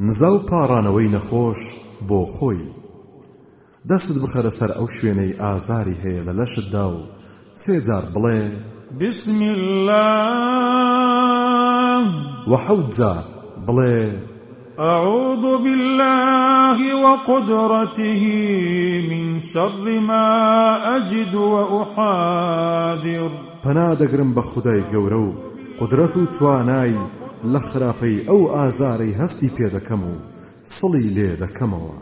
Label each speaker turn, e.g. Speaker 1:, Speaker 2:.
Speaker 1: نزا و پارانەوەی نەخۆش بۆ خۆی دەستت بخەرە سەر ئەو شوێنەی ئازاری هەیە لە لەشتدا و سێجار بڵێ
Speaker 2: بسم الله
Speaker 1: وحەوت جار بڵێ
Speaker 2: أعوذ بالله وقدرته من شر ما أجد وأحاذر
Speaker 1: پنا دەگرم بە خدای گەورە و قدرەت و توانایی لە خراپەی ئەو ئازارەی هەستی پێ دەکەم و سڵی لێ دەکەمەوە